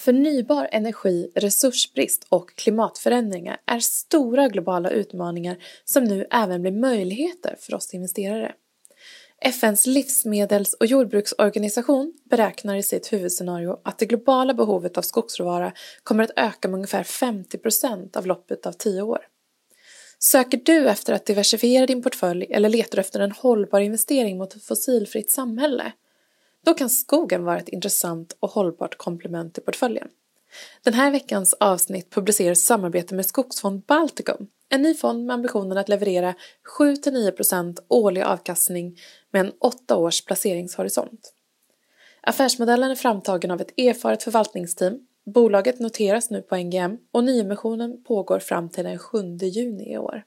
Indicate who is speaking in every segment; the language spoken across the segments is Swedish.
Speaker 1: Förnybar energi, resursbrist och klimatförändringar är stora globala utmaningar som nu även blir möjligheter för oss investerare. FNs livsmedels och jordbruksorganisation beräknar i sitt huvudscenario att det globala behovet av skogsråvara kommer att öka med ungefär 50 procent av loppet av tio år. Söker du efter att diversifiera din portfölj eller letar efter en hållbar investering mot ett fossilfritt samhälle? Då kan skogen vara ett intressant och hållbart komplement till portföljen. Den här veckans avsnitt publicerar samarbete med Skogsfond Balticum, en ny fond med ambitionen att leverera 7-9% årlig avkastning med en 8 års placeringshorisont. Affärsmodellen är framtagen av ett erfaret förvaltningsteam. Bolaget noteras nu på NGM och nyemissionen pågår fram till den 7 juni i år.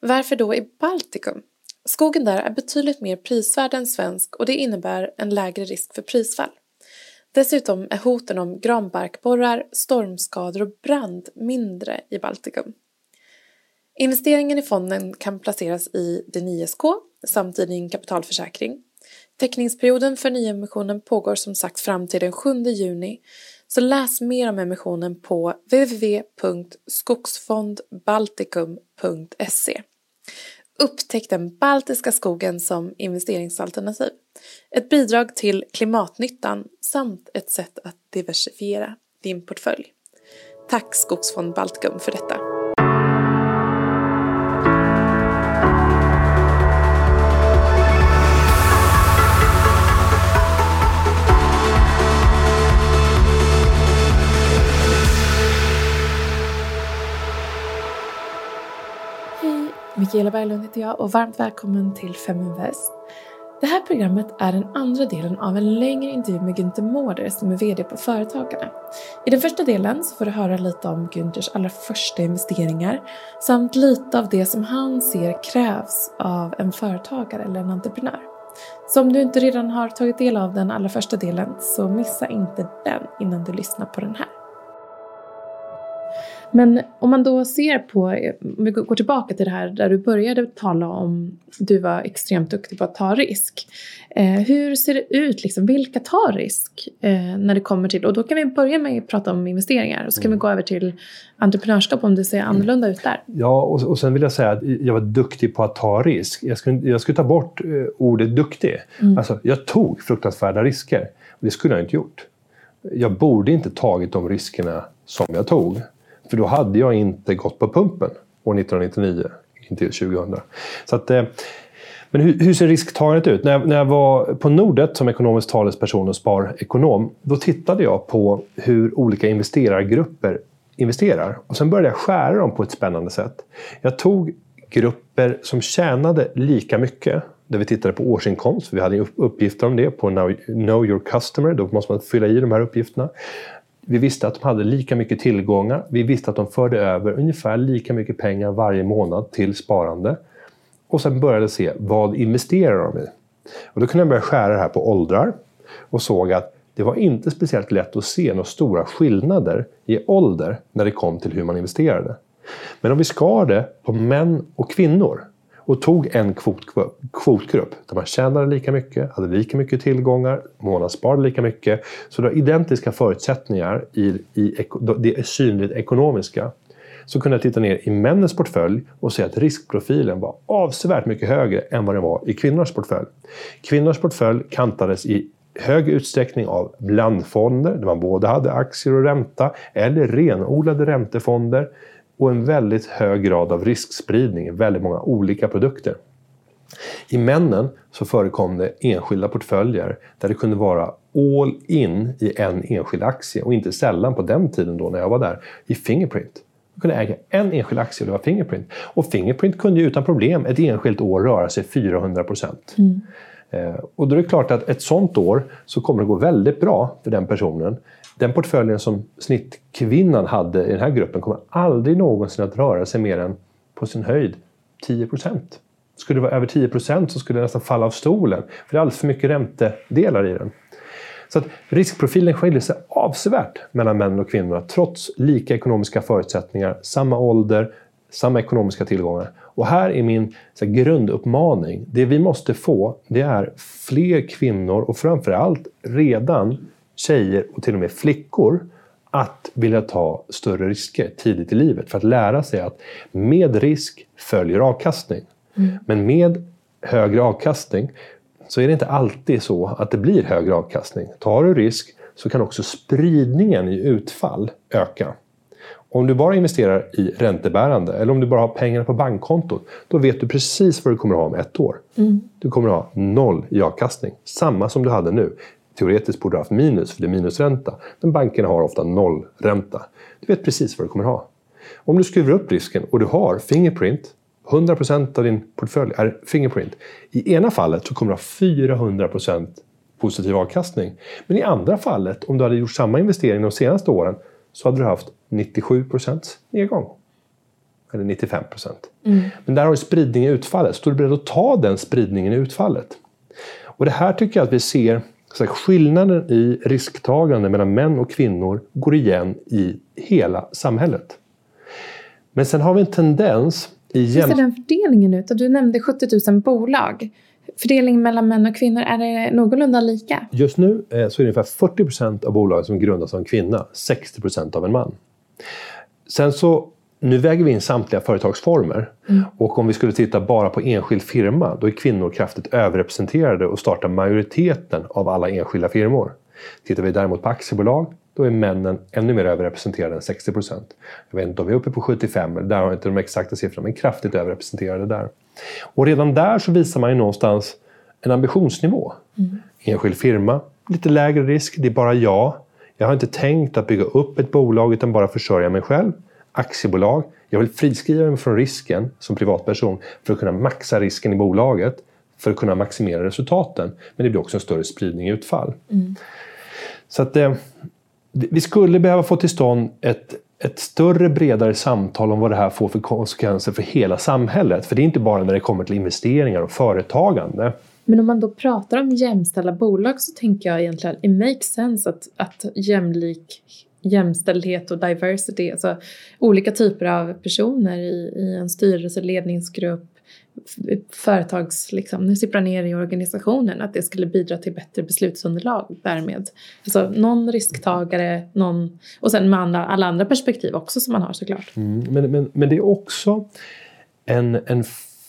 Speaker 1: Varför då i Baltikum? Skogen där är betydligt mer prisvärd än svensk och det innebär en lägre risk för prisfall. Dessutom är hoten om granbarkborrar, stormskador och brand mindre i Baltikum. Investeringen i fonden kan placeras i D9SK samt i din kapitalförsäkring. Teckningsperioden för nyemissionen pågår som sagt fram till den 7 juni så läs mer om emissionen på www.skogsfondbaltikum.se. Upptäck den baltiska skogen som investeringsalternativ. Ett bidrag till klimatnyttan samt ett sätt att diversifiera din portfölj. Tack Skogsfond Baltikum för detta. Mikaela Berglund heter jag och varmt välkommen till Feminvest. Det här programmet är den andra delen av en längre intervju med Günther Mårder som är VD på Företagarna. I den första delen så får du höra lite om Günthers allra första investeringar samt lite av det som han ser krävs av en företagare eller en entreprenör. Så om du inte redan har tagit del av den allra första delen så missa inte den innan du lyssnar på den här. Men om man då ser på, om vi går tillbaka till det här där du började tala om du var extremt duktig på att ta risk. Eh, hur ser det ut, liksom, vilka tar risk eh, när det kommer till, och då kan vi börja med att prata om investeringar och så kan mm. vi gå över till entreprenörskap om det ser annorlunda ut där.
Speaker 2: Ja, och, och sen vill jag säga att jag var duktig på att ta risk. Jag skulle, jag skulle ta bort eh, ordet duktig. Mm. Alltså, jag tog fruktansvärda risker. Det skulle jag inte gjort. Jag borde inte tagit de riskerna som jag tog. För då hade jag inte gått på pumpen år 1999 intill 2000. Så att, eh, men hur, hur, ser risktagandet ut? När jag, när jag var på Nordet som ekonomisk talesperson och sparekonom, då tittade jag på hur olika investerargrupper investerar. Och sen började jag skära dem på ett spännande sätt. Jag tog grupper som tjänade lika mycket, där vi tittade på årsinkomst, vi hade uppgifter om det på Know Your Customer, då måste man fylla i de här uppgifterna. Vi visste att de hade lika mycket tillgångar. Vi visste att de förde över ungefär lika mycket pengar varje månad till sparande. Och sen började se vad investerar de i? Och då kunde jag börja skära det här på åldrar och såg att det var inte speciellt lätt att se några stora skillnader i ålder när det kom till hur man investerade. Men om vi skar det på män och kvinnor och tog en kvotgrupp där man tjänade lika mycket, hade lika mycket tillgångar, månadssparade lika mycket. Så det var identiska förutsättningar i, i det synligt ekonomiska. Så kunde jag titta ner i männens portfölj och se att riskprofilen var avsevärt mycket högre än vad den var i kvinnors portfölj. Kvinnors portfölj kantades i hög utsträckning av blandfonder där man både hade aktier och ränta eller renodlade räntefonder och en väldigt hög grad av riskspridning i väldigt många olika produkter. I männen så förekom det enskilda portföljer där det kunde vara all in i en enskild aktie och inte sällan på den tiden då när jag var där i Fingerprint. Man kunde äga en enskild aktie och det var Fingerprint. Och Fingerprint kunde ju utan problem ett enskilt år röra sig 400 procent. Mm. Eh, och då är det klart att ett sånt år så kommer det gå väldigt bra för den personen den portföljen som snittkvinnan hade i den här gruppen kommer aldrig någonsin att röra sig mer än på sin höjd 10% Skulle det vara över 10% så skulle det nästan falla av stolen. För det är alldeles för mycket räntedelar i den. Så att riskprofilen skiljer sig avsevärt mellan män och kvinnor trots lika ekonomiska förutsättningar, samma ålder, samma ekonomiska tillgångar. Och här är min här, grunduppmaning. Det vi måste få det är fler kvinnor och framförallt redan tjejer och till och med flickor att vilja ta större risker tidigt i livet för att lära sig att med risk följer avkastning. Mm. Men med högre avkastning så är det inte alltid så att det blir högre avkastning. Tar du risk så kan också spridningen i utfall öka. Om du bara investerar i räntebärande eller om du bara har pengar på bankkontot, då vet du precis vad du kommer att ha om ett år. Mm. Du kommer att ha noll i avkastning, samma som du hade nu. Teoretiskt borde du ha haft minus, för det är minusränta. Men bankerna har ofta nollränta. Du vet precis vad du kommer ha. Om du skruvar upp risken och du har Fingerprint, 100% av din portfölj är Fingerprint. I ena fallet så kommer du ha 400% positiv avkastning. Men i andra fallet, om du hade gjort samma investering de senaste åren, så hade du haft 97% nedgång. Eller 95 mm. Men där har du spridning i utfallet. Står du beredd att ta den spridningen i utfallet? Och det här tycker jag att vi ser så skillnaden i risktagande mellan män och kvinnor går igen i hela samhället. Men sen har vi en tendens i
Speaker 1: Hur ser den fördelningen ut? Du nämnde 70 000 bolag. Fördelningen mellan män och kvinnor, är det någorlunda lika?
Speaker 2: Just nu eh, så är det ungefär 40 procent av bolagen som grundas av en kvinna, 60 procent av en man. Sen så, nu väger vi in samtliga företagsformer. Mm. Och om vi skulle titta bara på enskild firma, då är kvinnor kraftigt överrepresenterade och startar majoriteten av alla enskilda firmor. Tittar vi däremot på aktiebolag, då är männen ännu mer överrepresenterade än 60 procent. Jag vet inte om vi är uppe på 75, där har jag inte de exakta siffrorna, men kraftigt överrepresenterade där. Och redan där så visar man ju någonstans en ambitionsnivå. Mm. Enskild firma, lite lägre risk, det är bara jag. Jag har inte tänkt att bygga upp ett bolag utan bara försörja mig själv. Aktiebolag, jag vill friskriva mig från risken som privatperson för att kunna maxa risken i bolaget för att kunna maximera resultaten. Men det blir också en större spridning i utfall. Mm. Så att, eh, vi skulle behöva få till stånd ett, ett större, bredare samtal om vad det här får för konsekvenser för hela samhället. För det är inte bara när det kommer till investeringar och företagande.
Speaker 1: Men om man då pratar om jämställda bolag så tänker jag egentligen it makes sense att, att jämlik jämställdhet och diversity, alltså olika typer av personer i, i en styrelse, ledningsgrupp, företags, liksom, nu sipprar ner i organisationen, att det skulle bidra till bättre beslutsunderlag därmed. Alltså någon risktagare, någon, och sen med andra, alla andra perspektiv också som man har såklart.
Speaker 2: Mm, men, men, men det är också en, en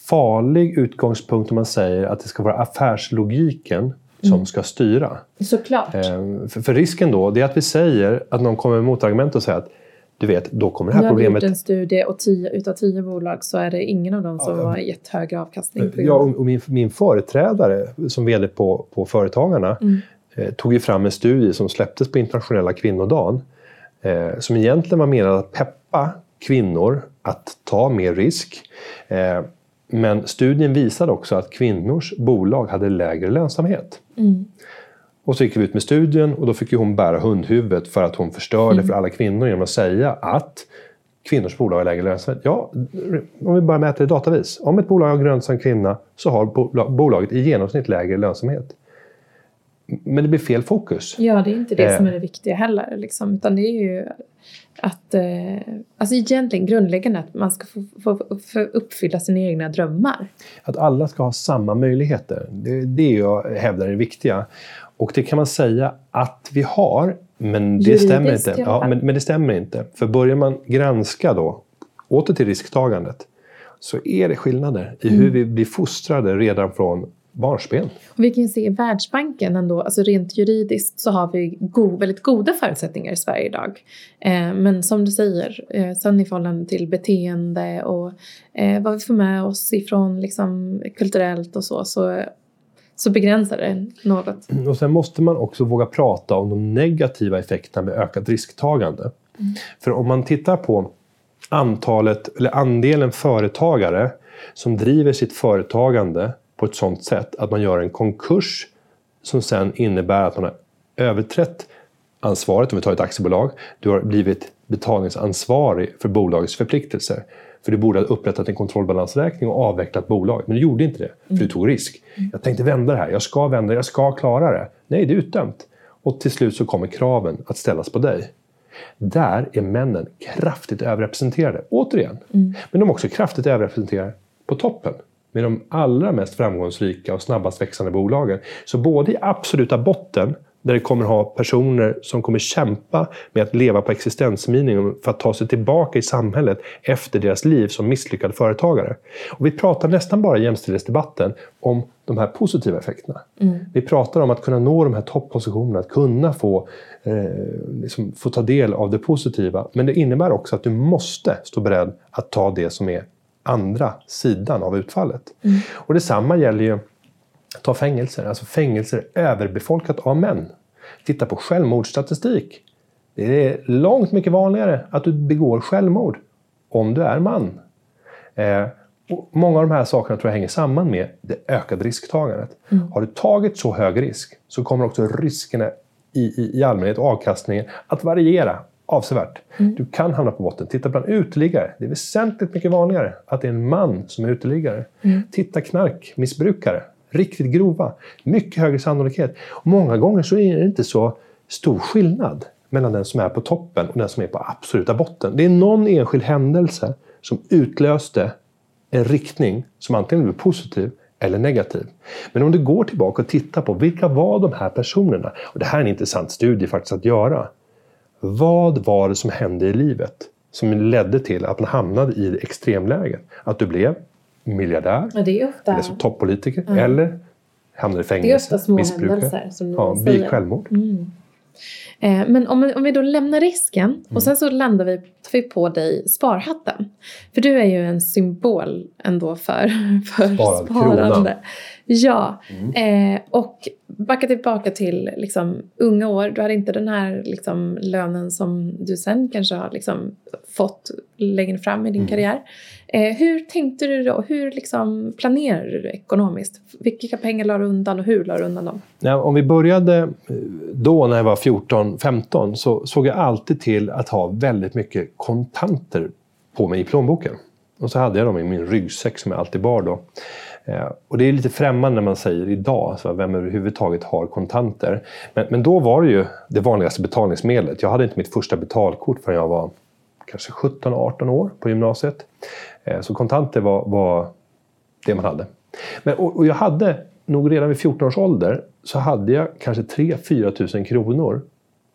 Speaker 2: farlig utgångspunkt om man säger att det ska vara affärslogiken som mm. ska styra.
Speaker 1: Såklart.
Speaker 2: Eh, för, för, risken då, det är att vi säger att någon kommer med motargument och säger att du vet, då kommer det här problemet... Nu har
Speaker 1: vi gjort en studie och tio, utav tio bolag så är det ingen av dem som ja, har gett högre avkastning.
Speaker 2: Ja, och min, min företrädare som vd på, på Företagarna mm. eh, tog ju fram en studie som släpptes på internationella kvinnodagen eh, som egentligen var menad att peppa kvinnor att ta mer risk. Eh, men studien visade också att kvinnors bolag hade lägre lönsamhet. Mm. Och så gick vi ut med studien och då fick hon bära hundhuvudet för att hon förstörde mm. för alla kvinnor genom att säga att kvinnors bolag har lägre lönsamhet. Ja, om vi bara mäter det datavis. Om ett bolag har av en kvinna så har bolaget i genomsnitt lägre lönsamhet. Men det blir fel fokus.
Speaker 1: Ja, det är inte det eh. som är det viktiga heller. Liksom, utan det är ju att, eh, alltså egentligen grundläggande att man ska få, få, få, uppfylla sina egna drömmar.
Speaker 2: Att alla ska ha samma möjligheter. Det är det jag hävdar är det viktiga. Och det kan man säga att vi har, men det Juridiskt, stämmer inte. Ja, men, men det stämmer inte. För börjar man granska då, åter till risktagandet, så är det skillnader i hur mm. vi blir fostrade redan från barnsben.
Speaker 1: Och vi kan ju se i Världsbanken ändå, alltså rent juridiskt så har vi go väldigt goda förutsättningar i Sverige idag. Eh, men som du säger, eh, sen i förhållande till beteende och eh, vad vi får med oss ifrån liksom, kulturellt och så, så så begränsar det något.
Speaker 2: Och sen måste man också våga prata om de negativa effekterna med ökat risktagande. Mm. För om man tittar på antalet, eller andelen företagare som driver sitt företagande på ett sådant sätt att man gör en konkurs som sen innebär att man har överträtt ansvaret, om vi tar ett aktiebolag, du har blivit betalningsansvarig för bolagets förpliktelser. För du borde ha upprättat en kontrollbalansräkning och avvecklat bolaget. Men du gjorde inte det, för du tog risk. Jag tänkte vända det här, jag ska vända det, jag ska klara det. Nej, det är utdömt. Och till slut så kommer kraven att ställas på dig. Där är männen kraftigt överrepresenterade, återigen. Mm. Men de är också kraftigt överrepresenterade på toppen med de allra mest framgångsrika och snabbast växande bolagen. Så både i absoluta botten Där det kommer ha personer som kommer kämpa med att leva på existensminimum för att ta sig tillbaka i samhället efter deras liv som misslyckade företagare. Och vi pratar nästan bara i jämställdhetsdebatten om de här positiva effekterna. Mm. Vi pratar om att kunna nå de här toppositionerna, att kunna få, eh, liksom, få ta del av det positiva. Men det innebär också att du måste stå beredd att ta det som är andra sidan av utfallet. Mm. Och detsamma gäller ju Ta fängelser. Alltså fängelser är överbefolkat av män. Titta på självmordsstatistik. Det är långt mycket vanligare att du begår självmord om du är man. Eh, och många av de här sakerna tror jag hänger samman med det ökade risktagandet. Mm. Har du tagit så hög risk så kommer också riskerna i, i, i allmänhet och avkastningen att variera avsevärt. Mm. Du kan hamna på botten. Titta bland uteliggare. Det är väsentligt mycket vanligare att det är en man som är uteliggare. Mm. Titta knarkmissbrukare riktigt grova. Mycket högre sannolikhet. Och många gånger så är det inte så stor skillnad mellan den som är på toppen och den som är på absoluta botten. Det är någon enskild händelse som utlöste en riktning som antingen blev positiv eller negativ. Men om du går tillbaka och tittar på vilka var de här personerna? Och Det här är en intressant studie faktiskt att göra. Vad var det som hände i livet som ledde till att man hamnade i extremläget? Att du blev miljardär,
Speaker 1: ofta...
Speaker 2: eller toppolitiker, mm. eller hamnar i fängelse,
Speaker 1: Det är ofta små händelser som
Speaker 2: ja, säger. självmord.
Speaker 1: Mm. Eh, men om, om vi då lämnar risken mm. och sen så landar vi, tar vi på dig sparhatten. För du är ju en symbol ändå för, för
Speaker 2: Sparad
Speaker 1: sparande.
Speaker 2: Krona.
Speaker 1: Ja, mm. eh, och backa tillbaka till liksom, unga år. Du hade inte den här liksom, lönen som du sen kanske har liksom, fått längre fram i din mm. karriär. Eh, hur tänkte du då? Hur liksom, planerade du ekonomiskt? Vilka pengar la du undan och hur la du undan dem?
Speaker 2: Ja, om vi började eh, då när jag var 14-15 så såg jag alltid till att ha väldigt mycket kontanter på mig i plånboken. Och så hade jag dem i min ryggsäck som jag alltid bar då. Eh, och det är lite främmande när man säger idag, så vem överhuvudtaget har kontanter? Men, men då var det ju det vanligaste betalningsmedlet. Jag hade inte mitt första betalkort förrän jag var kanske 17-18 år på gymnasiet. Eh, så kontanter var, var det man hade. Men, och, och jag hade nog redan vid 14 års ålder så hade jag kanske 3-4 tusen kronor.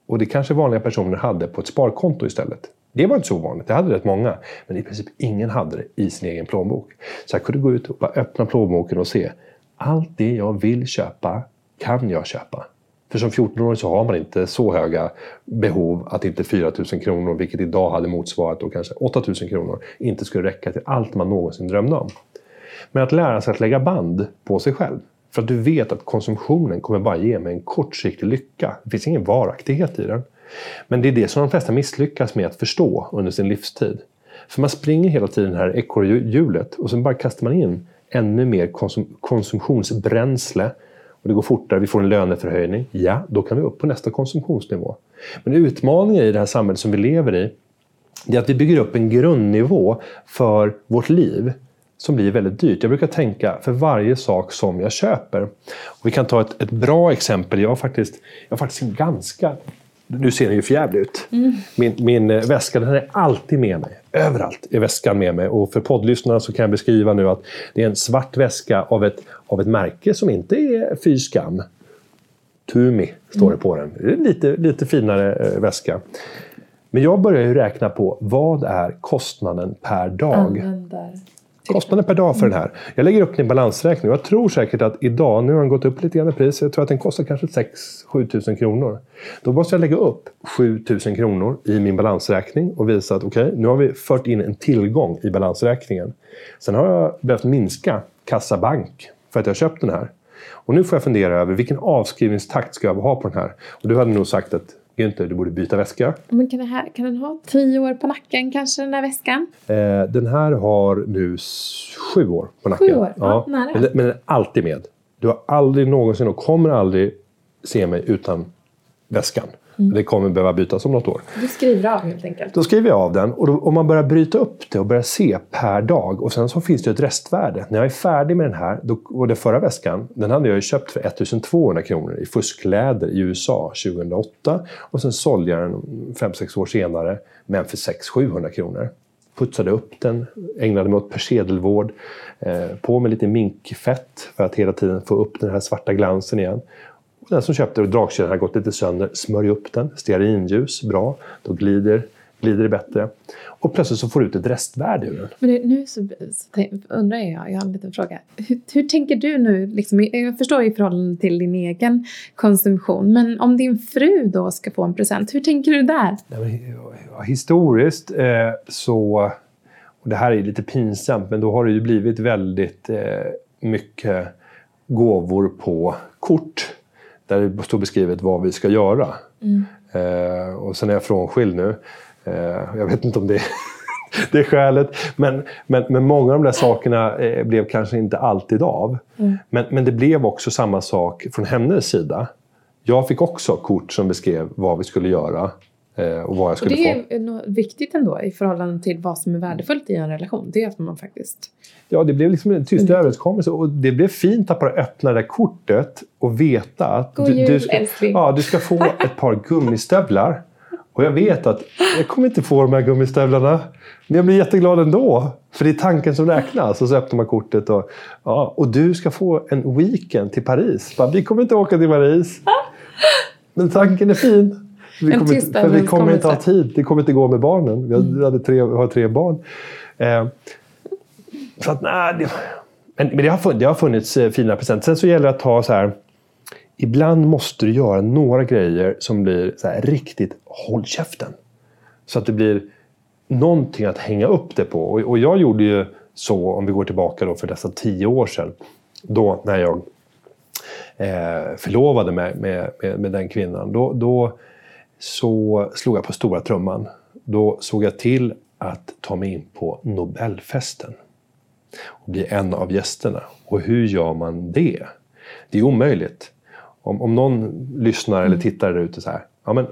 Speaker 2: Och det kanske vanliga personer hade på ett sparkonto istället. Det var inte så ovanligt, det hade rätt många. Men i princip ingen hade det i sin egen plånbok. Så jag kunde gå ut och bara öppna plånboken och se. Allt det jag vill köpa kan jag köpa. För som 14-åring så har man inte så höga behov att inte 4 000 kronor, vilket idag hade motsvarat då kanske 8 000 kronor, inte skulle räcka till allt man någonsin drömde om. Men att lära sig att lägga band på sig själv. För att du vet att konsumtionen kommer bara ge mig en kortsiktig lycka. Det finns ingen varaktighet i den. Men det är det som de flesta misslyckas med att förstå under sin livstid. För man springer hela tiden det här ekorrhjulet och sen bara kastar man in ännu mer konsum konsumtionsbränsle och det går fortare, vi får en löneförhöjning. Ja, då kan vi upp på nästa konsumtionsnivå. Men utmaningen i det här samhället som vi lever i det är att vi bygger upp en grundnivå för vårt liv som blir väldigt dyrt. Jag brukar tänka för varje sak som jag köper. Och vi kan ta ett, ett bra exempel. Jag har faktiskt, jag har faktiskt en ganska nu ser den ju förjävlig ut. Mm. Min, min eh, väska den är alltid med mig. Överallt är väskan med mig. Och för poddlyssnarna så kan jag beskriva nu att det är en svart väska av ett, av ett märke som inte är fy skam. Tumi står det på den. Det är lite, lite finare äh, väska. Men jag börjar ju räkna på vad är kostnaden per dag?
Speaker 1: Användar.
Speaker 2: Kostnaden per dag för den här. Jag lägger upp din balansräkning jag tror säkert att idag, nu har den gått upp lite grann i pris, jag tror att den kostar kanske 6-7 000 kronor. Då måste jag lägga upp 7 000 kronor i min balansräkning och visa att okej, okay, nu har vi fört in en tillgång i balansräkningen. Sen har jag behövt minska kassabank för att jag har köpt den här. Och nu får jag fundera över vilken avskrivningstakt ska jag ha på den här? Och du hade nog sagt att Günther, du borde byta väska.
Speaker 1: Men kan, här, kan den ha tio år på nacken kanske, den där väskan?
Speaker 2: Eh, den här har nu sju år på nacken.
Speaker 1: Sju år? Ja,
Speaker 2: ja men, men den är alltid med. Du har aldrig någonsin och kommer aldrig se mig utan väskan. Mm. Det kommer behöva bytas om något år.
Speaker 1: Du skriver av helt enkelt?
Speaker 2: Då skriver jag av den. Och då, om man börjar bryta upp det och börjar se per dag och sen så finns det ett restvärde. När jag är färdig med den här, då, och den förra väskan, den hade jag ju köpt för 1200 kronor i fuskläder i USA 2008. Och sen sålde jag den 5-6 år senare, men för 600-700 kronor putsade upp den, ägnade mig åt persedelvård, eh, på med lite minkfett för att hela tiden få upp den här svarta glansen igen. Den som köpte dragkedjan har gått lite sönder, smörj upp den, stearinljus, bra, då glider, glider det bättre. Och plötsligt så får du ut ett restvärde ur den.
Speaker 1: Men nu så, så undrar jag, jag har en liten fråga. Hur, hur tänker du nu? Liksom, jag förstår i förhållande till din egen konsumtion, men om din fru då ska få en present, hur tänker du där?
Speaker 2: Historiskt eh, så, och det här är lite pinsamt, men då har det ju blivit väldigt eh, mycket gåvor på kort där det står beskrivet vad vi ska göra. Mm. Eh, och sen är jag frånskild nu. Eh, jag vet inte om det är, det är skälet. Men, men, men många av de där sakerna eh, blev kanske inte alltid av. Mm. Men, men det blev också samma sak från hennes sida. Jag fick också kort som beskrev vad vi skulle göra. Eh, och vad jag skulle
Speaker 1: och det är få. viktigt ändå i förhållande till vad som är värdefullt i en relation. Det är att man faktiskt...
Speaker 2: Ja, det blev liksom en tyst mm. överenskommelse. Och det blev fint att bara öppna det kortet och veta att
Speaker 1: God du,
Speaker 2: du, ska, ja, du ska få ett par gummistövlar. Och jag vet att jag kommer inte få de här gummistövlarna. Men jag blir jätteglad ändå. För det är tanken som räknas. Och så öppnar man kortet och, ja, och du ska få en weekend till Paris. Bara, vi kommer inte åka till Paris. Men tanken är fin. Vi kommer, inte, för vi kommer inte ha tid. Det kommer inte gå med barnen. Vi, mm. hade tre, har tre barn. Eh, så att, nej, det, men, men det, har funnits, det har funnits eh, fina presenter. Sen så gäller det att ta så här. Ibland måste du göra några grejer som blir så här, riktigt håll käften. Så att det blir någonting att hänga upp det på. Och, och jag gjorde ju så, om vi går tillbaka då för dessa tio år sedan. Då när jag eh, förlovade mig med, med, med, den kvinnan. Då, då så slog jag på stora trumman. Då såg jag till att ta mig in på Nobelfesten och bli en av gästerna. Och hur gör man det? Det är omöjligt. Om, om någon lyssnar eller mm. tittar där ute så här. Ja, men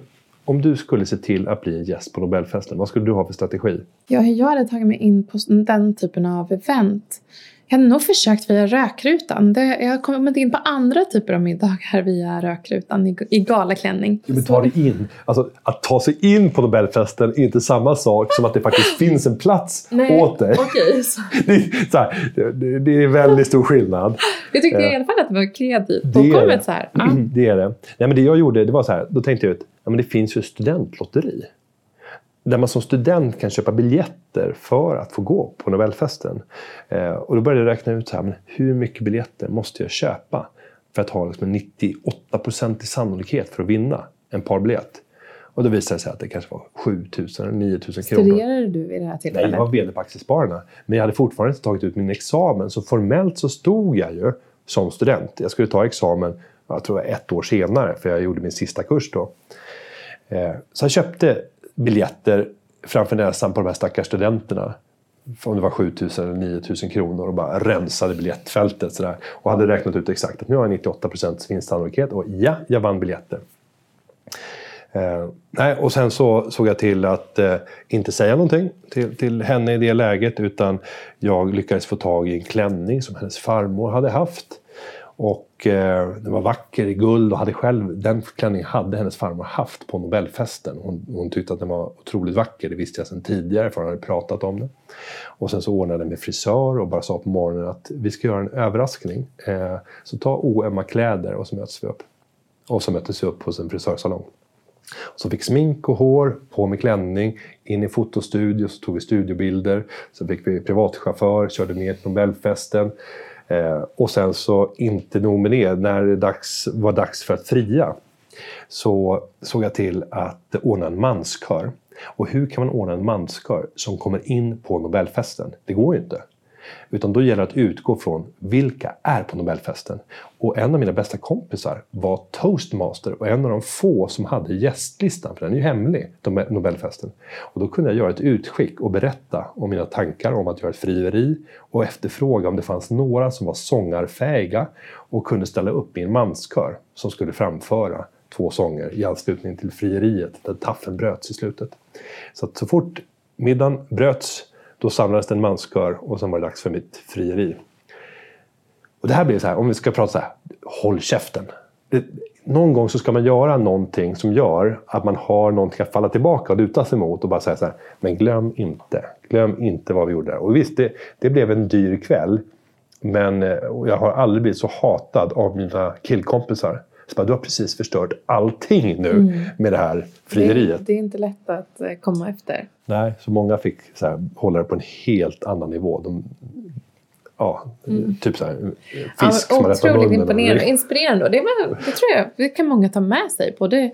Speaker 2: om du skulle se till att bli en gäst på Nobelfesten, vad skulle du ha för strategi?
Speaker 1: Ja, jag hade tagit mig in på den typen av event jag har nog försökt via rökrutan. Det, jag har kommit in på andra typer av middagar via rökrutan i, i galaklänning.
Speaker 2: men ta dig in. Alltså, att ta sig in på Nobelfesten är inte samma sak som att det faktiskt finns en plats Nej, åt dig.
Speaker 1: Okay,
Speaker 2: så. Det, så här, det, det, är väldigt stor skillnad.
Speaker 1: Jag tyckte i alla fall att det var kreativt. Det är det.
Speaker 2: Ah. det är det. Nej, men det jag gjorde det var så här, då tänkte jag ut ja, men det finns ju studentlotteri där man som student kan köpa biljetter för att få gå på Nobelfesten. Eh, och då började jag räkna ut så här, men hur mycket biljetter måste jag köpa för att ha liksom en 98% sannolikhet för att vinna en parbiljett. Och då visade det sig att det kanske var 7 000 eller 9 000 kronor.
Speaker 1: Studerade du vid det här tillfället?
Speaker 2: Nej, jag var VD på Aktiespararna. Men jag hade fortfarande inte tagit ut min examen. Så formellt så stod jag ju som student. Jag skulle ta examen, jag tror ett år senare, för jag gjorde min sista kurs då. Eh, så jag köpte biljetter framför näsan på de här stackars studenterna. Om det var 7000 eller 9000 kronor och bara rensade biljettfältet. Sådär. Och hade räknat ut exakt att nu har jag 98% vinstsannolikhet och ja, jag vann biljetter. Eh, nej, och sen så såg jag till att eh, inte säga någonting till, till henne i det läget utan jag lyckades få tag i en klänning som hennes farmor hade haft. Och eh, den var vacker i guld och hade själv, den klänningen hade hennes farmor haft på Nobelfesten. Hon, hon tyckte att den var otroligt vacker, det visste jag sedan tidigare för hon hade pratat om det. Och sen så ordnade jag med frisör och bara sa på morgonen att vi ska göra en överraskning. Eh, så ta oömma kläder och så möts vi upp. Och så möttes vi upp hos en frisörsalong. Så fick smink och hår, på med klänning, in i fotostudio, så tog vi studiobilder. Så fick vi privatchaufför, körde ner till Nobelfesten. Eh, och sen så, inte nog med det, när det dags, var dags för att fria så såg jag till att ordna en manskör. Och hur kan man ordna en manskör som kommer in på Nobelfesten? Det går ju inte. Utan då gäller det att utgå från vilka är på Nobelfesten. Och en av mina bästa kompisar var toastmaster och en av de få som hade gästlistan, för den är ju hemlig, Nobelfesten. Och då kunde jag göra ett utskick och berätta om mina tankar om att göra ett frieri och efterfråga om det fanns några som var sångarfähiga och kunde ställa upp i en manskör som skulle framföra två sånger i anslutning till frieriet där taffeln bröts i slutet. Så att så fort middagen bröts då samlades det en manskör och sen var det dags för mitt frieri. Och det här blir så här, om vi ska prata så här, håll käften. Det, någon gång så ska man göra någonting som gör att man har någonting att falla tillbaka och luta sig mot och bara säga så här, men glöm inte, glöm inte vad vi gjorde där. Och visst, det, det blev en dyr kväll. Men eh, jag har aldrig blivit så hatad av mina killkompisar så bara, du har precis förstört allting nu mm. med det här frieriet.
Speaker 1: Det, det, är inte lätt att eh, komma efter.
Speaker 2: Nej, så många fick så här, hålla det på en helt annan nivå. De, ja, mm. typ så här, fisk ja, som
Speaker 1: man Otroligt imponerande inspirerande. Det, var, det tror jag det kan många ta med sig. Både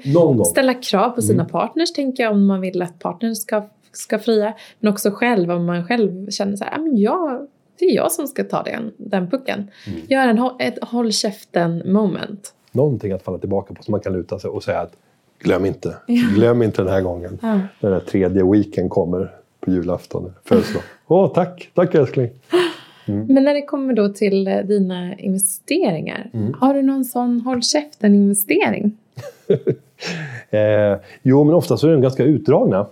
Speaker 1: ställa krav på sina mm. partners, tänker jag, om man vill att partnern ska, ska fria. Men också själv, om man själv känner så här, men jag, det är jag som ska ta den, den pucken. Mm. Gör en, ett håll käften moment.
Speaker 2: Någonting att falla tillbaka på som man kan luta sig och säga att glöm inte, glöm inte den här gången. Ja. När den tredje weekend kommer på julafton, födelsedag. Åh, oh, tack, tack älskling.
Speaker 1: Mm. Men när det kommer då till eh, dina investeringar, mm. har du någon sån håll käften-investering?
Speaker 2: eh, jo, men ofta så är de ganska utdragna.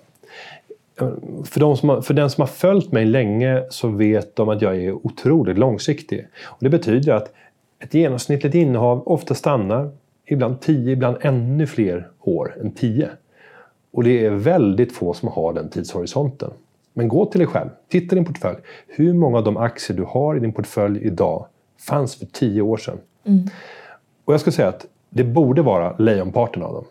Speaker 2: För, de har, för, den som har följt mig länge så vet de att jag är otroligt långsiktig. Och det betyder att ett genomsnittligt innehav ofta stannar ibland 10, ibland ännu fler år än 10. Och det är väldigt få som har den tidshorisonten. Men gå till dig själv, titta i din portfölj. Hur många av de aktier du har i din portfölj idag fanns för 10 år sedan? Mm. Och jag ska säga att det borde vara lejonparten av dem.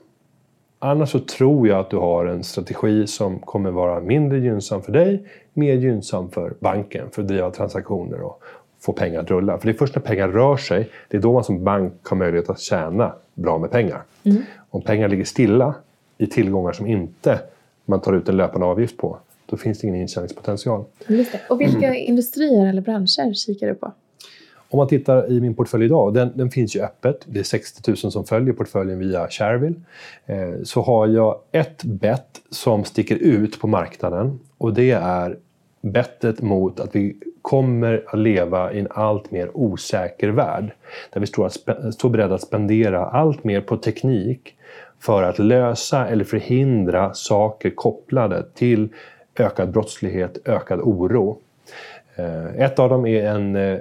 Speaker 2: Annars så tror jag att du har en strategi som kommer vara mindre gynnsam för dig, mer gynnsam för banken för att driva transaktioner och få pengar att rulla. För det är först när pengar rör sig, det är då man som bank har möjlighet att tjäna bra med pengar. Mm. Om pengar ligger stilla i tillgångar som inte man tar ut en löpande avgift på, då finns det ingen intjäningspotential.
Speaker 1: Och vilka industrier eller branscher kikar du på?
Speaker 2: Om man tittar i min portfölj idag, den, den, finns ju öppet. Det är 60 000 som följer portföljen via Shareville. Eh, så har jag ett bett som sticker ut på marknaden och det är bettet mot att vi kommer att leva i en allt mer osäker värld. Där vi står, att, står beredda att spendera allt mer på teknik för att lösa eller förhindra saker kopplade till ökad brottslighet, ökad oro. Eh, ett av dem är en eh,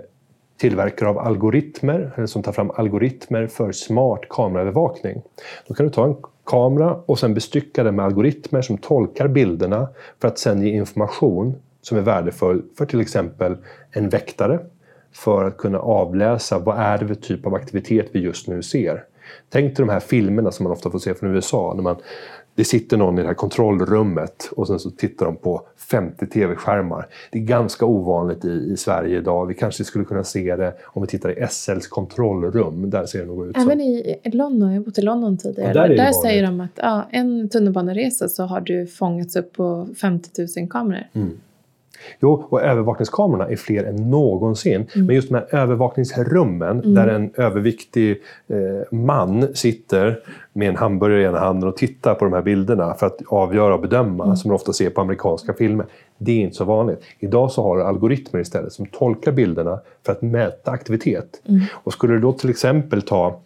Speaker 2: tillverkare av algoritmer, som tar fram algoritmer för smart kameraövervakning. Då kan du ta en kamera och sen bestycka den med algoritmer som tolkar bilderna för att sen ge information som är värdefull för till exempel en väktare för att kunna avläsa vad är det för typ av aktivitet vi just nu ser. Tänk dig de här filmerna som man ofta får se från USA när man det sitter någon i det här kontrollrummet och sen så tittar de på 50 tv-skärmar. Det är ganska ovanligt i, i Sverige idag. Vi kanske skulle kunna se det om vi tittar i SLs kontrollrum. Där ser det nog ut
Speaker 1: som. Även i London, jag har bott i London tidigare. Ja, där, där säger de att ja, en tunnelbaneresa så har du fångats upp på 50 000 kameror. Mm.
Speaker 2: Jo, och övervakningskamerorna är fler än någonsin. Mm. Men just de här övervakningsrummen mm. där en överviktig eh, man sitter med en hamburgare i ena handen och tittar på de här bilderna för att avgöra och bedöma, mm. som man ofta ser på amerikanska filmer. Det är inte så vanligt. Idag så har du algoritmer istället som tolkar bilderna för att mäta aktivitet. Mm. Och skulle du då till exempel ta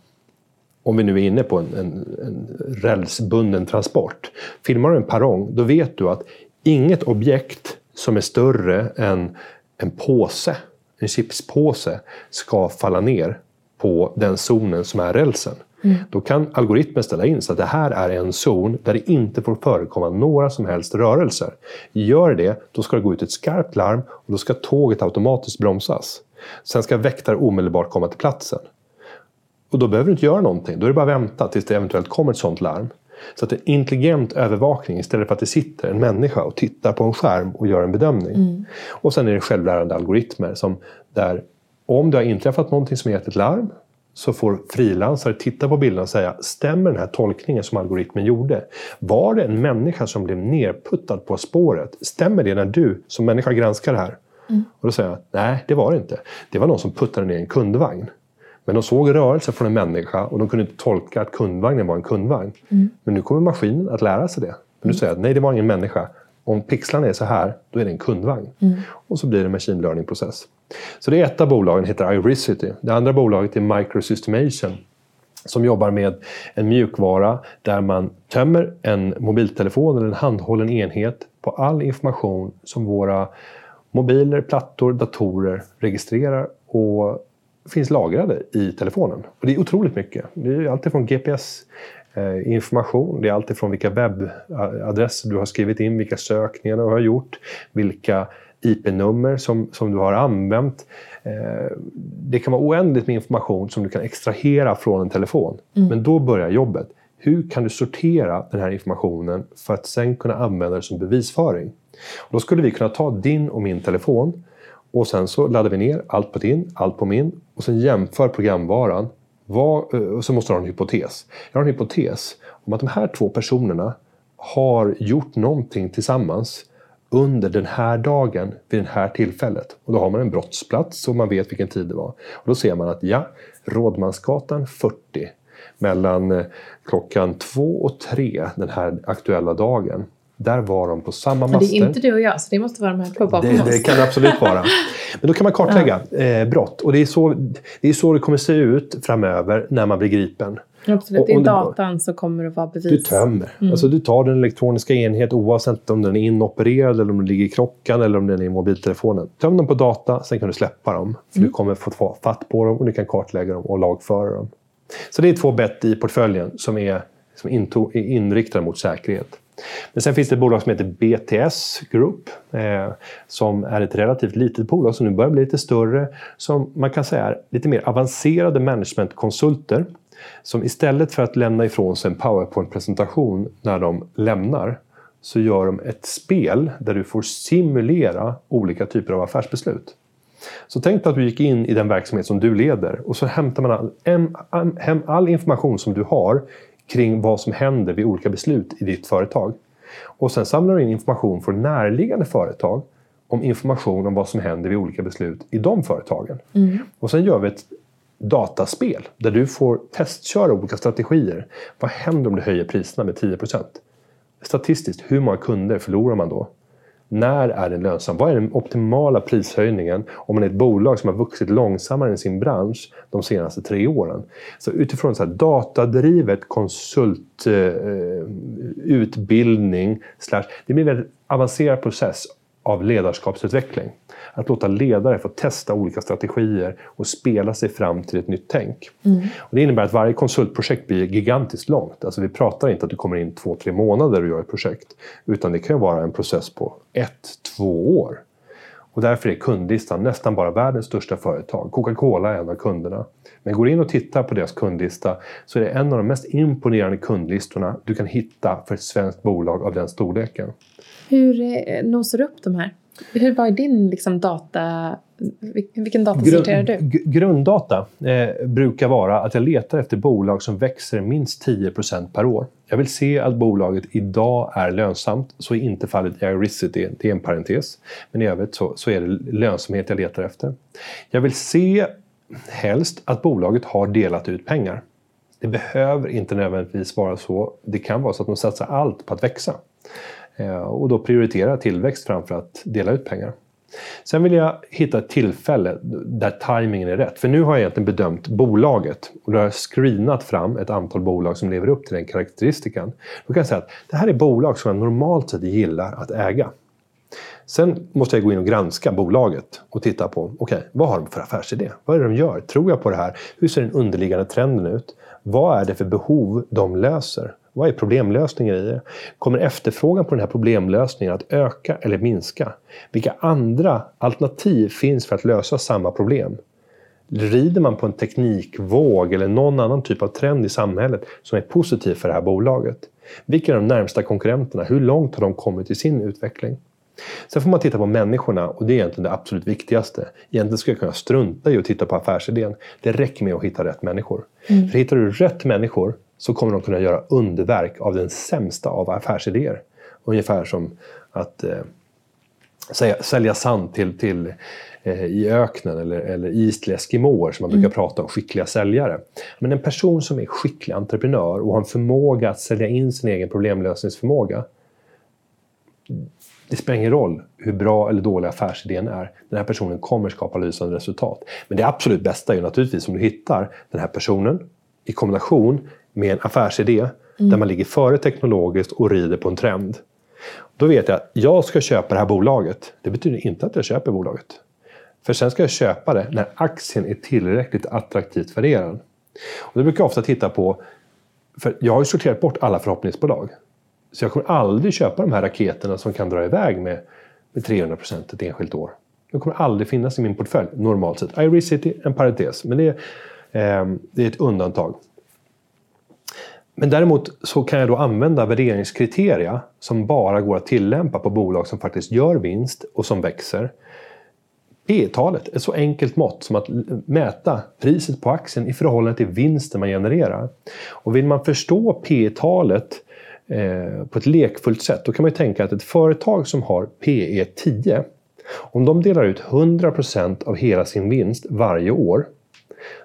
Speaker 2: om vi nu är inne på en, en, en rälsbunden transport. Filmar du en perrong, då vet du att inget objekt som är större än en påse, en chipspåse, ska falla ner på den zonen som är rälsen. Mm. Då kan algoritmen ställa in så att det här är en zon där det inte får förekomma några som helst rörelser. Gör det, då ska det gå ut ett skarpt larm och då ska tåget automatiskt bromsas. Sen ska väktare omedelbart komma till platsen. Och då behöver du inte göra någonting, då är det bara att vänta tills det eventuellt kommer ett sånt larm. Så att det är intelligent övervakning istället för att det sitter en människa och tittar på en skärm och gör en bedömning. Mm. Och sen är det självlärande algoritmer som där om det har inträffat någonting som gett ett larm så får frilansare titta på bilden och säga stämmer den här tolkningen som algoritmen gjorde? Var det en människa som blev nerputtad på spåret? Stämmer det när du som människa granskar det här? Mm. Och då säger jag nej, det var det inte. Det var någon som puttade ner en kundvagn. Men de såg rörelse från en människa och de kunde inte tolka att kundvagnen var en kundvagn. Mm. Men nu kommer maskinen att lära sig det. Men nu mm. säger att nej, det var ingen människa. Om pixlarna är så här, då är det en kundvagn. Mm. Och så blir det en machine learning-process. Så det är ett av bolagen, heter Iricity. Det andra bolaget är Microsystemation som jobbar med en mjukvara där man tömmer en mobiltelefon eller en handhållen enhet på all information som våra mobiler, plattor, datorer registrerar och finns lagrade i telefonen. Och det är otroligt mycket. Det är alltifrån GPS Eh, information, det är alltifrån vilka webbadresser du har skrivit in, vilka sökningar du har gjort, vilka IP-nummer som, som du har använt. Eh, det kan vara oändligt med information som du kan extrahera från en telefon. Mm. Men då börjar jobbet. Hur kan du sortera den här informationen för att sen kunna använda det som bevisföring? Och då skulle vi kunna ta din och min telefon och sen så laddar vi ner allt på din, allt på min och sen jämför programvaran. Vad, eh, och så måste du ha en hypotes. Jag har en hypotes om att de här två personerna har gjort någonting tillsammans under den här dagen vid det här tillfället. Och då har man en brottsplats och man vet vilken tid det var. Och då ser man att ja, Rådmansgatan 40 mellan eh, klockan två och tre den här aktuella dagen. Där var de på samma master.
Speaker 1: Men det är inte du och jag, så det måste vara de här två bakom
Speaker 2: det, oss. Det kan det absolut vara. Men då kan man kartlägga ja. eh, brott. Och det är, så, det är så det kommer se ut framöver när man blir gripen.
Speaker 1: Absolut, i datan så kommer det vara bevis.
Speaker 2: Du tömmer. Mm. Alltså, du tar den elektroniska enhet oavsett om den är inopererad eller om den ligger i klockan eller om den är i mobiltelefonen. Töm dem på data, sen kan du släppa dem. För mm. Du kommer få fatt på dem och du kan kartlägga dem och lagföra dem. Så det är två bett i portföljen som är, som är inriktade mot säkerhet. Men sen finns det ett bolag som heter BTS Group eh, som är ett relativt litet bolag som nu börjar bli lite större. Som man kan säga är lite mer avancerade managementkonsulter som istället för att lämna ifrån sig en powerpoint-presentation när de lämnar så gör de ett spel där du får simulera olika typer av affärsbeslut. Så tänk dig att du gick in i den verksamhet som du leder och så hämtar man all, all information som du har kring vad som händer vid olika beslut i ditt företag. Och sen samlar du in information från närliggande företag om information om vad som händer vid olika beslut i de företagen. Mm. Och sen gör vi ett dataspel där du får testköra olika strategier. Vad händer om du höjer priserna med 10% Statistiskt, hur många kunder förlorar man då? När är den lönsam? Vad är den optimala prishöjningen om man är ett bolag som har vuxit långsammare än sin bransch de senaste tre åren? Så utifrån så här datadrivet konsultutbildning, eh, eh det blir en väldigt avancerad process av ledarskapsutveckling. Att låta ledare få testa olika strategier och spela sig fram till ett nytt tänk. Mm. Och det innebär att varje konsultprojekt blir gigantiskt långt. Alltså vi pratar inte att du kommer in två, tre månader och gör ett projekt. Utan det kan vara en process på ett, två år. Och därför är kundlistan nästan bara världens största företag. Coca-Cola är en av kunderna. Men går in och tittar på deras kundlista så är det en av de mest imponerande kundlistorna du kan hitta för ett svenskt bolag av den storleken.
Speaker 1: Hur eh, nosar du upp de här? Hur var din liksom, data... Vilken data Grund, sorterar du?
Speaker 2: Grunddata eh, brukar vara att jag letar efter bolag som växer minst 10% per år. Jag vill se att bolaget idag är lönsamt. Så är inte fallet i Iricity, det är en parentes. Men i övrigt så, så är det lönsamhet jag letar efter. Jag vill se helst att bolaget har delat ut pengar. Det behöver inte nödvändigtvis vara så. Det kan vara så att de satsar allt på att växa. Eh, och då prioritera tillväxt framför att dela ut pengar. Sen vill jag hitta ett tillfälle där tajmingen är rätt. För nu har jag egentligen bedömt bolaget och då har jag screenat fram ett antal bolag som lever upp till den karaktäristikan. Då kan jag säga att det här är bolag som jag normalt sett gillar att äga. Sen måste jag gå in och granska bolaget och titta på okay, vad har de för affärsidé? Vad är det de gör? Tror jag på det här? Hur ser den underliggande trenden ut? Vad är det för behov de löser? Vad är problemlösningen i det? Kommer efterfrågan på den här problemlösningen att öka eller minska? Vilka andra alternativ finns för att lösa samma problem? Rider man på en teknikvåg eller någon annan typ av trend i samhället som är positiv för det här bolaget? Vilka är de närmsta konkurrenterna? Hur långt har de kommit i sin utveckling? Sen får man titta på människorna och det är egentligen det absolut viktigaste. Egentligen skulle jag kunna strunta i att titta på affärsidén. Det räcker med att hitta rätt människor. Mm. För hittar du rätt människor så kommer de kunna göra underverk av den sämsta av affärsidéer. Ungefär som att eh, sälja, sand till, till eh, i öknen eller, eller isliga eskimåer som man brukar mm. prata om, skickliga säljare. Men en person som är skicklig entreprenör och har en förmåga att sälja in sin egen problemlösningsförmåga det spelar ingen roll hur bra eller dålig affärsidén är. Den här personen kommer skapa lysande resultat. Men det absolut bästa är ju naturligtvis om du hittar den här personen i kombination med en affärsidé mm. där man ligger före teknologiskt och rider på en trend. Då vet jag att jag ska köpa det här bolaget. Det betyder inte att jag köper bolaget. För sen ska jag köpa det när aktien är tillräckligt attraktivt värderad. Och då brukar jag ofta titta på För jag har ju sorterat bort alla förhoppningsbolag. Så jag kommer aldrig köpa de här raketerna som kan dra iväg med, med 300 procent ett enskilt år. De kommer aldrig finnas i min portfölj normalt sett. iReCity, en parentes, men det är, eh, det är ett undantag. Men däremot så kan jag då använda värderingskriterier som bara går att tillämpa på bolag som faktiskt gör vinst och som växer. P talet ett så enkelt mått som att mäta priset på aktien i förhållande till vinsten man genererar. Och vill man förstå P talet eh, på ett lekfullt sätt då kan man tänka att ett företag som har PE 10 om de delar ut 100% av hela sin vinst varje år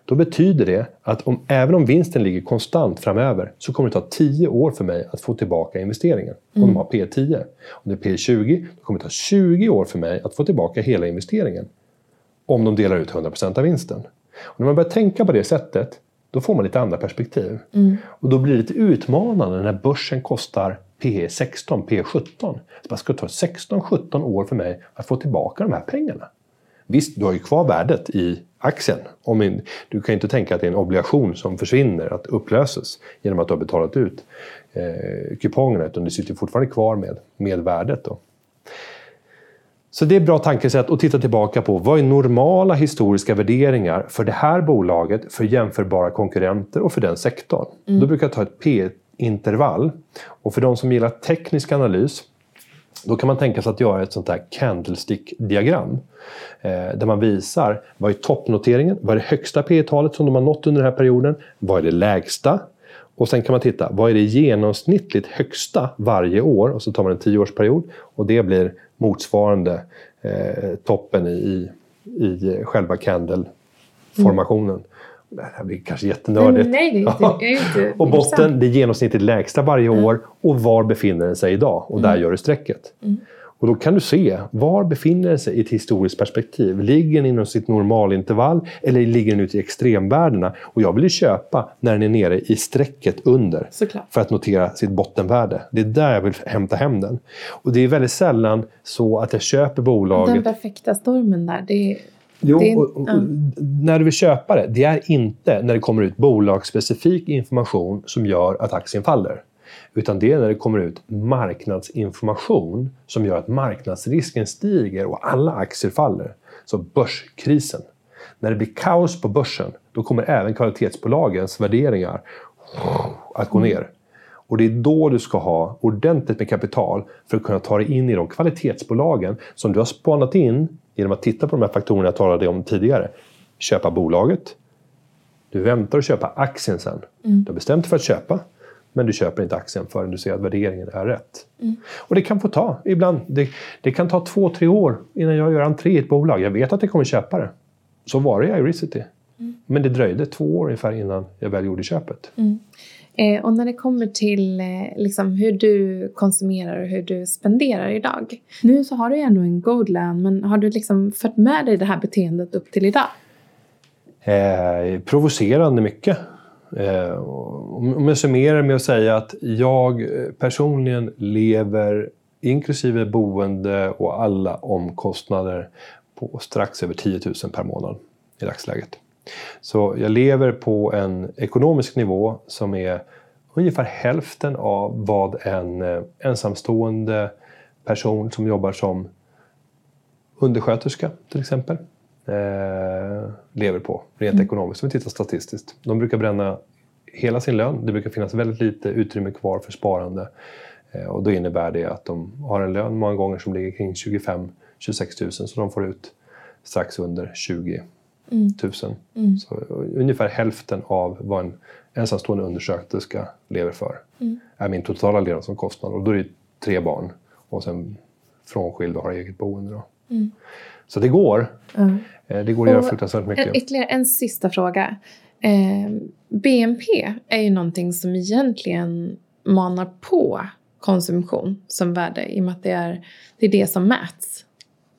Speaker 2: då betyder det att om, även om vinsten ligger konstant framöver så kommer det ta 10 år för mig att få tillbaka investeringen. Om mm. de har P10. Om det är P20 då kommer det ta 20 år för mig att få tillbaka hela investeringen. Om de delar ut 100% av vinsten. Och när man börjar tänka på det sättet då får man lite andra perspektiv. Mm. Och då blir det lite utmanande när börsen kostar P 16, P 17. Det ska ta 16-17 år för mig att få tillbaka de här pengarna. Visst, du har ju kvar värdet i aktien. Om du kan ju inte tänka att det är en obligation som försvinner, att upplöses genom att du har betalat ut eh, kupongerna, utan du sitter fortfarande kvar med, med värdet. Då. Så det är ett bra tankesätt att titta tillbaka på vad är normala historiska värderingar för det här bolaget, för jämförbara konkurrenter och för den sektorn. Mm. Då brukar jag ta ett P-intervall. Och för de som gillar teknisk analys då kan man tänka sig att göra ett sånt här candlestick-diagram. Eh, där man visar vad är toppnoteringen, vad är det högsta P talet som de har nått under den här perioden, vad är det lägsta och sen kan man titta, vad är det genomsnittligt högsta varje år? Och så tar man en tioårsperiod och det blir motsvarande eh, toppen i, i själva candle-formationen. Mm. Det här blir kanske jättenördigt.
Speaker 1: Nej, det är inte,
Speaker 2: och botten, det är genomsnittligt lägsta varje mm. år. Och var befinner den sig idag? Och där mm. gör du strecket. Mm. Och då kan du se, var befinner den sig i ett historiskt perspektiv? Ligger den inom sitt normalintervall eller ligger den ute i extremvärdena? Och jag vill ju köpa när den är nere i strecket under.
Speaker 1: Såklart.
Speaker 2: För att notera sitt bottenvärde. Det är där jag vill hämta hem den. Och det är väldigt sällan så att jag köper bolaget...
Speaker 1: Den perfekta stormen där, det är
Speaker 2: Jo, det, och, och, mm. när du vill köpa det, det är inte när det kommer ut bolagsspecifik information som gör att aktien faller. Utan det är när det kommer ut marknadsinformation som gör att marknadsrisken stiger och alla aktier faller. Så börskrisen. När det blir kaos på börsen, då kommer även kvalitetsbolagens värderingar att gå ner. Och det är då du ska ha ordentligt med kapital för att kunna ta dig in i de kvalitetsbolagen som du har spanat in genom att titta på de här faktorerna jag talade om tidigare. Köpa bolaget. Du väntar att köpa aktien sen. Mm. Du har bestämt dig för att köpa. Men du köper inte aktien förrän du ser att värderingen är rätt. Mm. Och det kan få ta, ibland, det, det, kan ta två, tre år innan jag gör entré i ett bolag. Jag vet att jag kommer köpa det. Så var det i Iricity. Mm. Men det dröjde två år ungefär innan jag väl gjorde köpet.
Speaker 1: Mm. Eh, och när det kommer till eh, liksom, hur du konsumerar och hur du spenderar idag. Nu så har du ju ändå en god lön, men har du liksom fört med dig det här beteendet upp till idag?
Speaker 2: Eh, provocerande mycket. Eh, om jag summerar med att säga att jag eh, personligen lever inklusive boende och alla omkostnader på strax över 10 000 per månad i dagsläget. Så jag lever på en ekonomisk nivå som är ungefär hälften av vad en eh, ensamstående person som jobbar som undersköterska till exempel eh, lever på rent mm. ekonomiskt om vi tittar statistiskt. De brukar bränna hela sin lön. Det brukar finnas väldigt lite utrymme kvar för sparande. Eh, och då innebär det att de har en lön många gånger som ligger kring 25 26 000 så de får ut strax under 20 mm. 000. Mm. Så ungefär hälften av vad en ensamstående undersköterska lever för mm. är min totala levnadsomkostnad. Och då är det tre barn och sen frånskild och har eget boende. Då. Mm. Så det går. Mm. Det går att göra fruktansvärt mycket.
Speaker 1: Ytterligare en sista fråga. Eh, BNP är ju någonting som egentligen manar på konsumtion som värde i och med att det är det, är det som mäts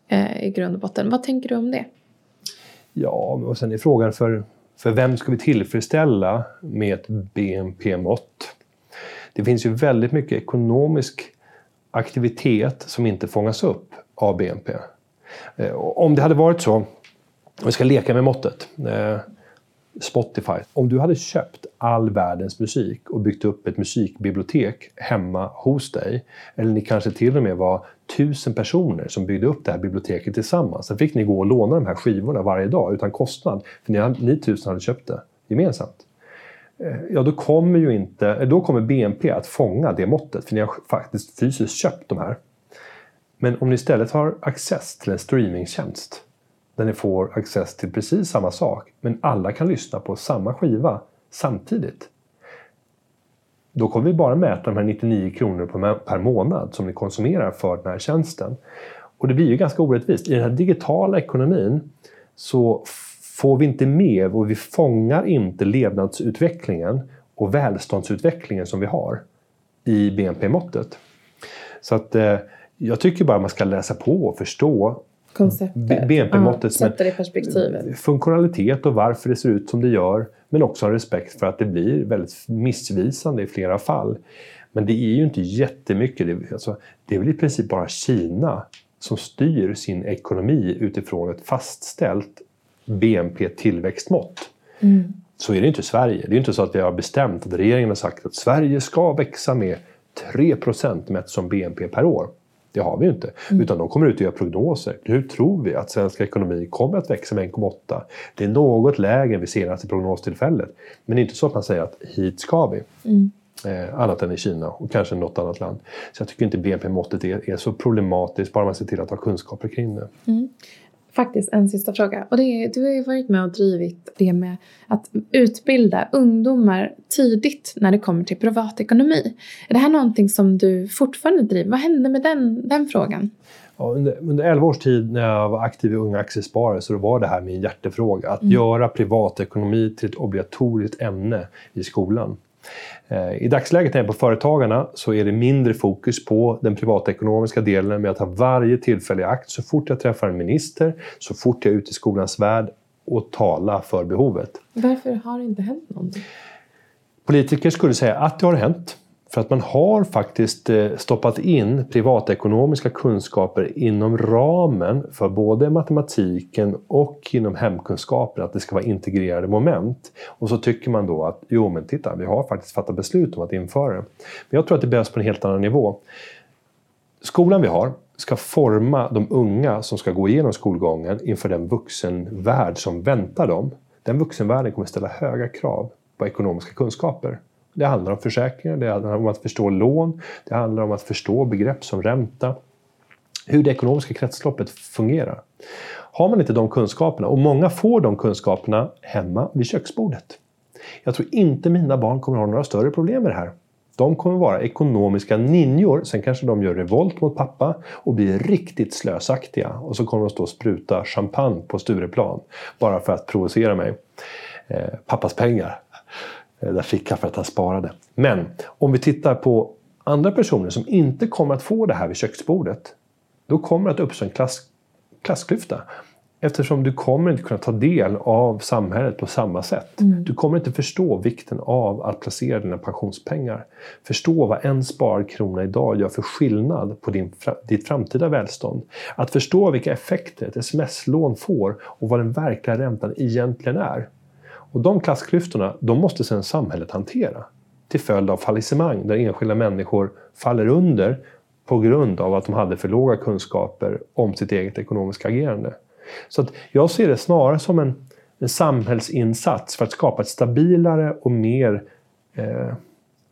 Speaker 1: eh, i grund och botten. Vad tänker du om det?
Speaker 2: Ja, och sen är frågan för, för vem ska vi tillfredsställa med ett BNP-mått? Det finns ju väldigt mycket ekonomisk aktivitet som inte fångas upp av BNP. Eh, om det hade varit så, om vi ska leka med måttet. Eh, Spotify. Om du hade köpt all världens musik och byggt upp ett musikbibliotek hemma hos dig, eller ni kanske till och med var tusen personer som byggde upp det här biblioteket tillsammans. Sen fick ni gå och låna de här skivorna varje dag utan kostnad, för ni, ni tusen hade köpt det gemensamt. Eh, ja, då kommer ju inte, då kommer BNP att fånga det måttet, för ni har faktiskt fysiskt köpt de här. Men om ni istället har access till en streamingtjänst där ni får access till precis samma sak, men alla kan lyssna på samma skiva samtidigt. Då kommer vi bara mäta de här 99 kronor per månad som ni konsumerar för den här tjänsten. Och det blir ju ganska orättvist. I den här digitala ekonomin så får vi inte med och vi fångar inte levnadsutvecklingen och välståndsutvecklingen som vi har i BNP-måttet. Så att eh, jag tycker bara man ska läsa på och förstå
Speaker 1: konceptet.
Speaker 2: BNP-måttet
Speaker 1: ja, sätta det i perspektivet.
Speaker 2: Funktionalitet och varför det ser ut som det gör. Men också ha respekt för att det blir väldigt missvisande i flera fall. Men det är ju inte jättemycket. Det, alltså, det är väl i princip bara Kina som styr sin ekonomi utifrån ett fastställt BNP-tillväxtmått. Mm. Så är det inte i Sverige. Det är inte så att vi har bestämt att regeringen har sagt att Sverige ska växa med 3 mätt som BNP per år. Det har vi ju inte. Mm. Utan de kommer ut och gör prognoser. Hur tror vi att svensk ekonomi kommer att växa med 1,8? Det är något lägre än vid senaste prognostillfället. Men det är inte så att man säger att hit ska vi. Mm. Eh, annat än i Kina och kanske något annat land. Så jag tycker inte BNP-måttet är, är, så problematiskt bara man ser till att ha kunskaper kring det. Mm
Speaker 1: faktiskt en sista fråga. Och det är, du har ju varit med och drivit det med att utbilda ungdomar tidigt när det kommer till privatekonomi. Är det här någonting som du fortfarande driver? Vad hände med den, den frågan?
Speaker 2: Ja, under, under 11 års tid när jag var aktiv i Unga Aktiesparare så var det här min hjärtefråga. Att mm. göra privatekonomi till ett obligatoriskt ämne i skolan. Eh, I dagsläget när jag är på Företagarna så är det mindre fokus på den privatekonomiska delen med att ha varje tillfälle i akt så fort jag träffar en minister, så fort jag är ute i skolans värld och tala för behovet.
Speaker 1: Varför har det inte hänt någonting?
Speaker 2: Politiker skulle säga att det har hänt. För att man har faktiskt eh, stoppat in privatekonomiska kunskaper inom ramen för både matematiken och inom hemkunskapen, att det ska vara integrerade moment. Och så tycker man då att jo men titta, vi har faktiskt fattat beslut om att införa det. Men jag tror att det behövs på en helt annan nivå. Skolan vi har ska forma de unga som ska gå igenom skolgången inför den vuxenvärld som väntar dem. Den vuxenvärlden kommer ställa höga krav på ekonomiska kunskaper. Det handlar om försäkringar, det handlar om att förstå lån, det handlar om att förstå begrepp som ränta. Hur det ekonomiska kretsloppet fungerar. Har man inte de kunskaperna, och många får de kunskaperna hemma vid köksbordet. Jag tror inte mina barn kommer ha några större problem med det här. De kommer vara ekonomiska ninjor, sen kanske de gör revolt mot pappa och blir riktigt slösaktiga. Och så kommer de stå och spruta champagne på Stureplan bara för att provocera mig. Eh, pappas pengar. Eh, där fick han för att han sparade. Men om vi tittar på andra personer som inte kommer att få det här vid köksbordet. Då kommer det att uppstå en klass, klassklyfta. Eftersom du kommer inte kunna ta del av samhället på samma sätt. Mm. Du kommer inte förstå vikten av att placera dina pensionspengar. Förstå vad en sparkrona idag gör för skillnad på din, ditt framtida välstånd. Att förstå vilka effekter ett sms-lån får och vad den verkliga räntan egentligen är. Och de klassklyftorna, de måste sedan samhället hantera. Till följd av fallissemang, där enskilda människor faller under på grund av att de hade för låga kunskaper om sitt eget ekonomiska agerande. Så att jag ser det snarare som en, en samhällsinsats för att skapa ett stabilare och mer... Eh,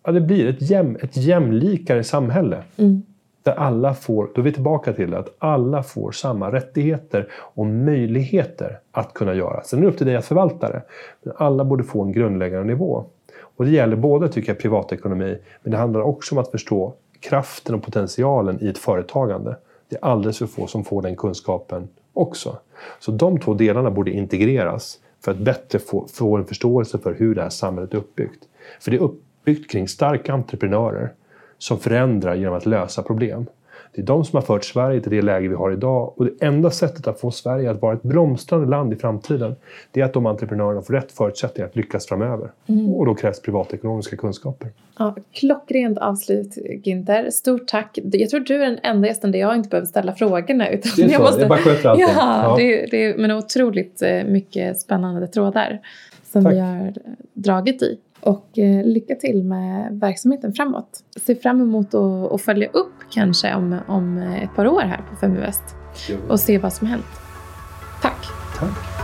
Speaker 2: ja, det blir ett, jäm, ett jämlikare samhälle. Mm. Där alla får, då är vi tillbaka till att alla får samma rättigheter och möjligheter att kunna göra. Sen är det upp till dig att förvalta det. Men alla borde få en grundläggande nivå. Och det gäller både tycker jag, privatekonomi, men det handlar också om att förstå kraften och potentialen i ett företagande. Det är alldeles för få som får den kunskapen också. Så de två delarna borde integreras för att bättre få, få en förståelse för hur det här samhället är uppbyggt. För det är uppbyggt kring starka entreprenörer som förändrar genom att lösa problem. Det är de som har fört Sverige till det läge vi har idag och det enda sättet att få Sverige att vara ett blomstrande land i framtiden det är att de entreprenörerna får rätt förutsättningar att lyckas framöver. Mm. Och då krävs privatekonomiska kunskaper.
Speaker 1: Ja, klockrent avslut Günther. Stort tack. Jag tror du är den enda gästen där jag inte behöver ställa frågorna. Utan
Speaker 2: det är så, jag, måste... jag bara sköter allting.
Speaker 1: Ja, ja. Det, det är men otroligt eh, mycket spännande trådar. som Tack. vi har dragit i. Och eh, lycka till med verksamheten framåt. Se fram emot att, följa upp kanske om, om ett par år här på Feminvest och se vad som hänt. Tack!
Speaker 2: Tack!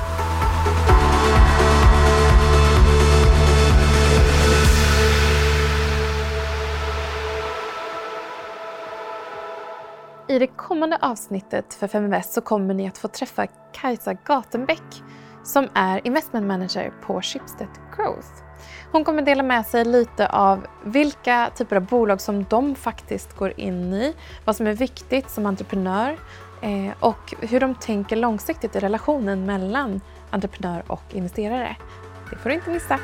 Speaker 1: I det kommande avsnittet för Feminvest så kommer ni att få träffa Kajsa Gatenbäck som är investment manager på Schibsted Growth. Hon kommer dela med sig lite av vilka typer av bolag som de faktiskt går in i, vad som är viktigt som entreprenör eh, och hur de tänker långsiktigt i relationen mellan entreprenör och investerare. Det får du inte missa.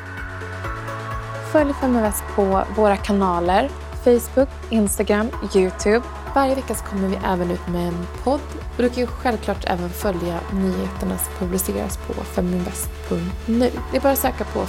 Speaker 1: Följ Feminvest på våra kanaler Facebook, Instagram, Youtube varje vecka så kommer vi även ut med en podd och du kan ju självklart även följa nyheterna som publiceras på feminvest.nu. Det är bara att söka på